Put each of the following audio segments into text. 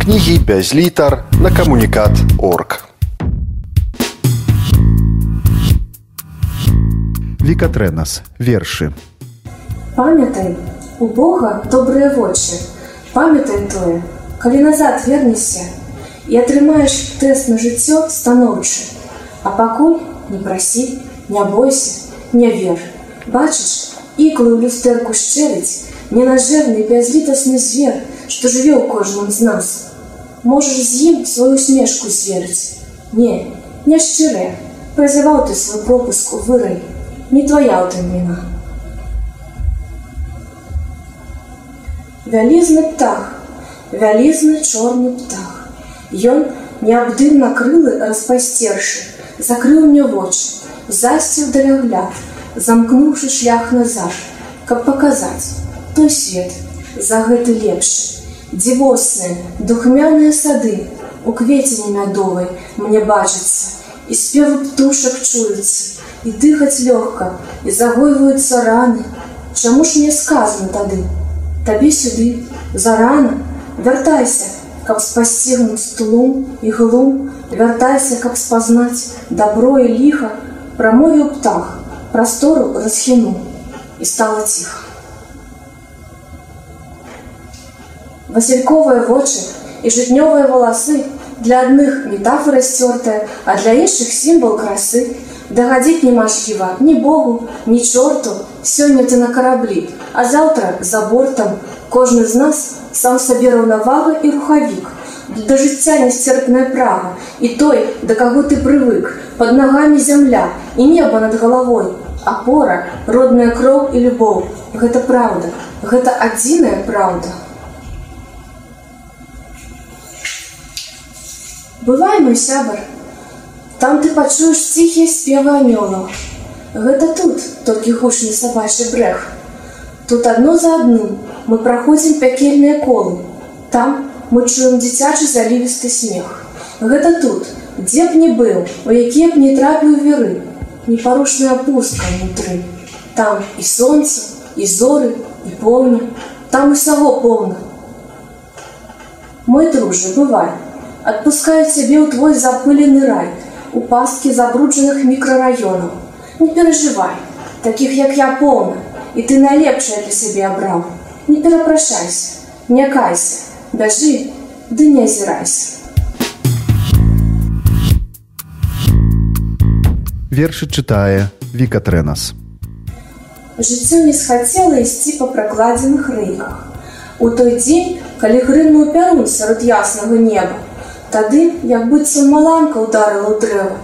Кнігі без літар на камунікат орг. Вікатрэнас вершы Памятай, у Бога добрыя вочы. Памятай тое, калі назад вернешся і атрымаеш тэст на жыццё станоўчы. А пакуль не прасі, не бойся, не вер. Бачыш, іклы ў люстэрку шчэліць, ненажэрны бязлітасны звер, што жыве ў кожным з нас. Можаш з ім сваю смешку зверыць. Не, не шчырая, прызываў ты свой пропуск у вырай, не твоя ў тым віна. Вялізны птах, вялізны чорны птах. Ён неабдымна крылы распасцершы, закрыў мне вочы, засціў далягляд, замкнуўшы шлях назад, каб паказаць той свет за гэты лепшы. Дзівосныя, духмяныя сады у кветені мядовай мне бачацца, і спевы птушак чуюцца, і дыхаць лёгка, і загойваюцца раны. Чаму ж мне сказано тады? Табе сюды, зарана, вяртайся, каб спасцігнуць тлум і глум, вяртайся, каб спазнаць дабро і ліха, прамовіў птах, прастору расхіну і стала ціха. Васильковыя вочы і жытнёвыя валасы для адных метафора сцёртая, а для іншых сімвал красы. Дагадзіць немажліва ні Богу, ні чорту, сёння ты на караблі, а заўтра за бортам кожны з нас сам сабе раўнавага і рухавік. Да жыцця несцерпная прага і той, да каго ты прывык, под нагамі зямля і неба над галавой. Апора, родная кроў і любоў. Гэта праўда, гэта адзіная праўда. Бывай мой сябар. Там ты пачуеш ціхія спевы анёлаў. Гэта тут толькі гучны сабачы брэх. Тут адно за адным мы праходзім пякельныя колы. Там мы чуем дзіцячы залівісты смех. Гэта тут, дзе б не быў, у якія б не трапіў веры, непарушная пустка внутры. Там і сонца, і зоры, і поўня, там усяго поўна. Мой дружы, бывай, Отпускаю цябе ў твой запылены рай, у пасткі забруджаных мікрараёнаў. Не перажывай, такіх як я поўна, і ты найлепшае для сябе абраў. Не перапрашайся, не кайся, бяжы, ды не азірайся. вершы чытае Вікатрэнас Жыццё не схацела ісці па пракладзеных рэйках. У той дзень, калі грымнуў пярун сярод яснага неба, Тады, як быццам маланка ударыла ў дрэва,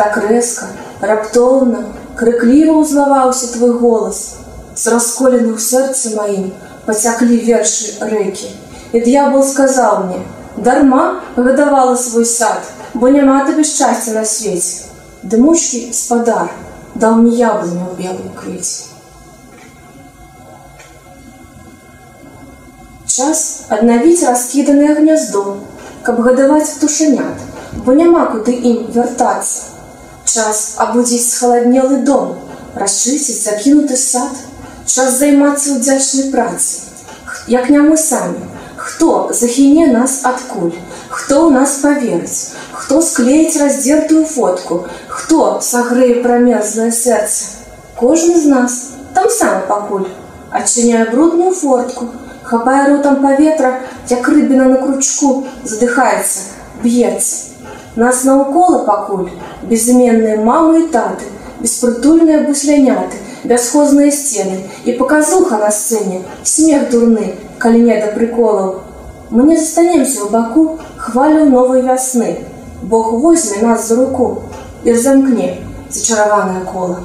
так рэзка, раптоўна, крыкліва ўзлаваўся твой голас. З расколеных сэрцы маім пацяклі вершы рэкі. І д'ябал сказаў мне: дарма гадавала свой сад, бо няма табе шчасця на свеце. Дымучкі спадар даў мне яблыню ў белым квеце. Час аднавіць раскіданае гняздо, каб гадаваць птушанят, бо няма куды ім вяртацца. Час абудзіць схаладнелы дом, расчысціць закінуты сад, час займацца ўдзячнай працы. Як не мы самі, хто захіне нас адкуль, хто ў нас паверыць, хто склеіць раздзертую фотку, хто сагрэе прамерзлае сэрца. Кожны з нас. Там сам пакуль, адчыняе брудную фортку, хапае ротам паветра, як рыбіна на кручку задыхаецца, б'ецца. Нас наўкола пакуль безыменныя мамы і таты, беспрытульныя бусляняты, бясхозныя сцены і паказуха на сцэне, смех дурны, калі не да прыколаў. Мы не застанемся ў баку хвалю новай вясны. Бог возьме нас за руку і замкне зачараванае кола.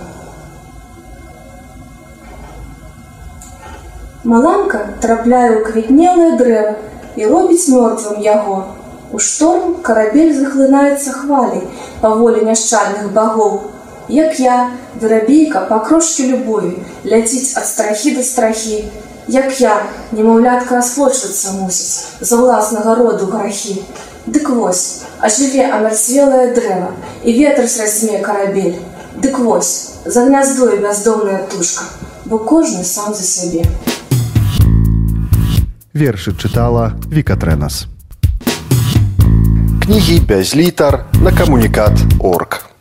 Маланка трапляе ў квітнелае дрэва і робіць мёртвым яго. У шторм карабель захлынаецца хваляй паволі няшчальных багоў. Як я, вырабейка па крошкі любові, ляціць ад страхі да страхі. Як я, немаўлятка расплочвацца мусіць за ўласнага роду грахі. Дык вось, ажыве амярцвелае дрэва і ветр сразьме карабель. Дык вось, за гняздой бяздомная тушка, бо кожны сам за сябе Вершы чытала Віка Трэнас. Кнігі без літар на камунікат Орг.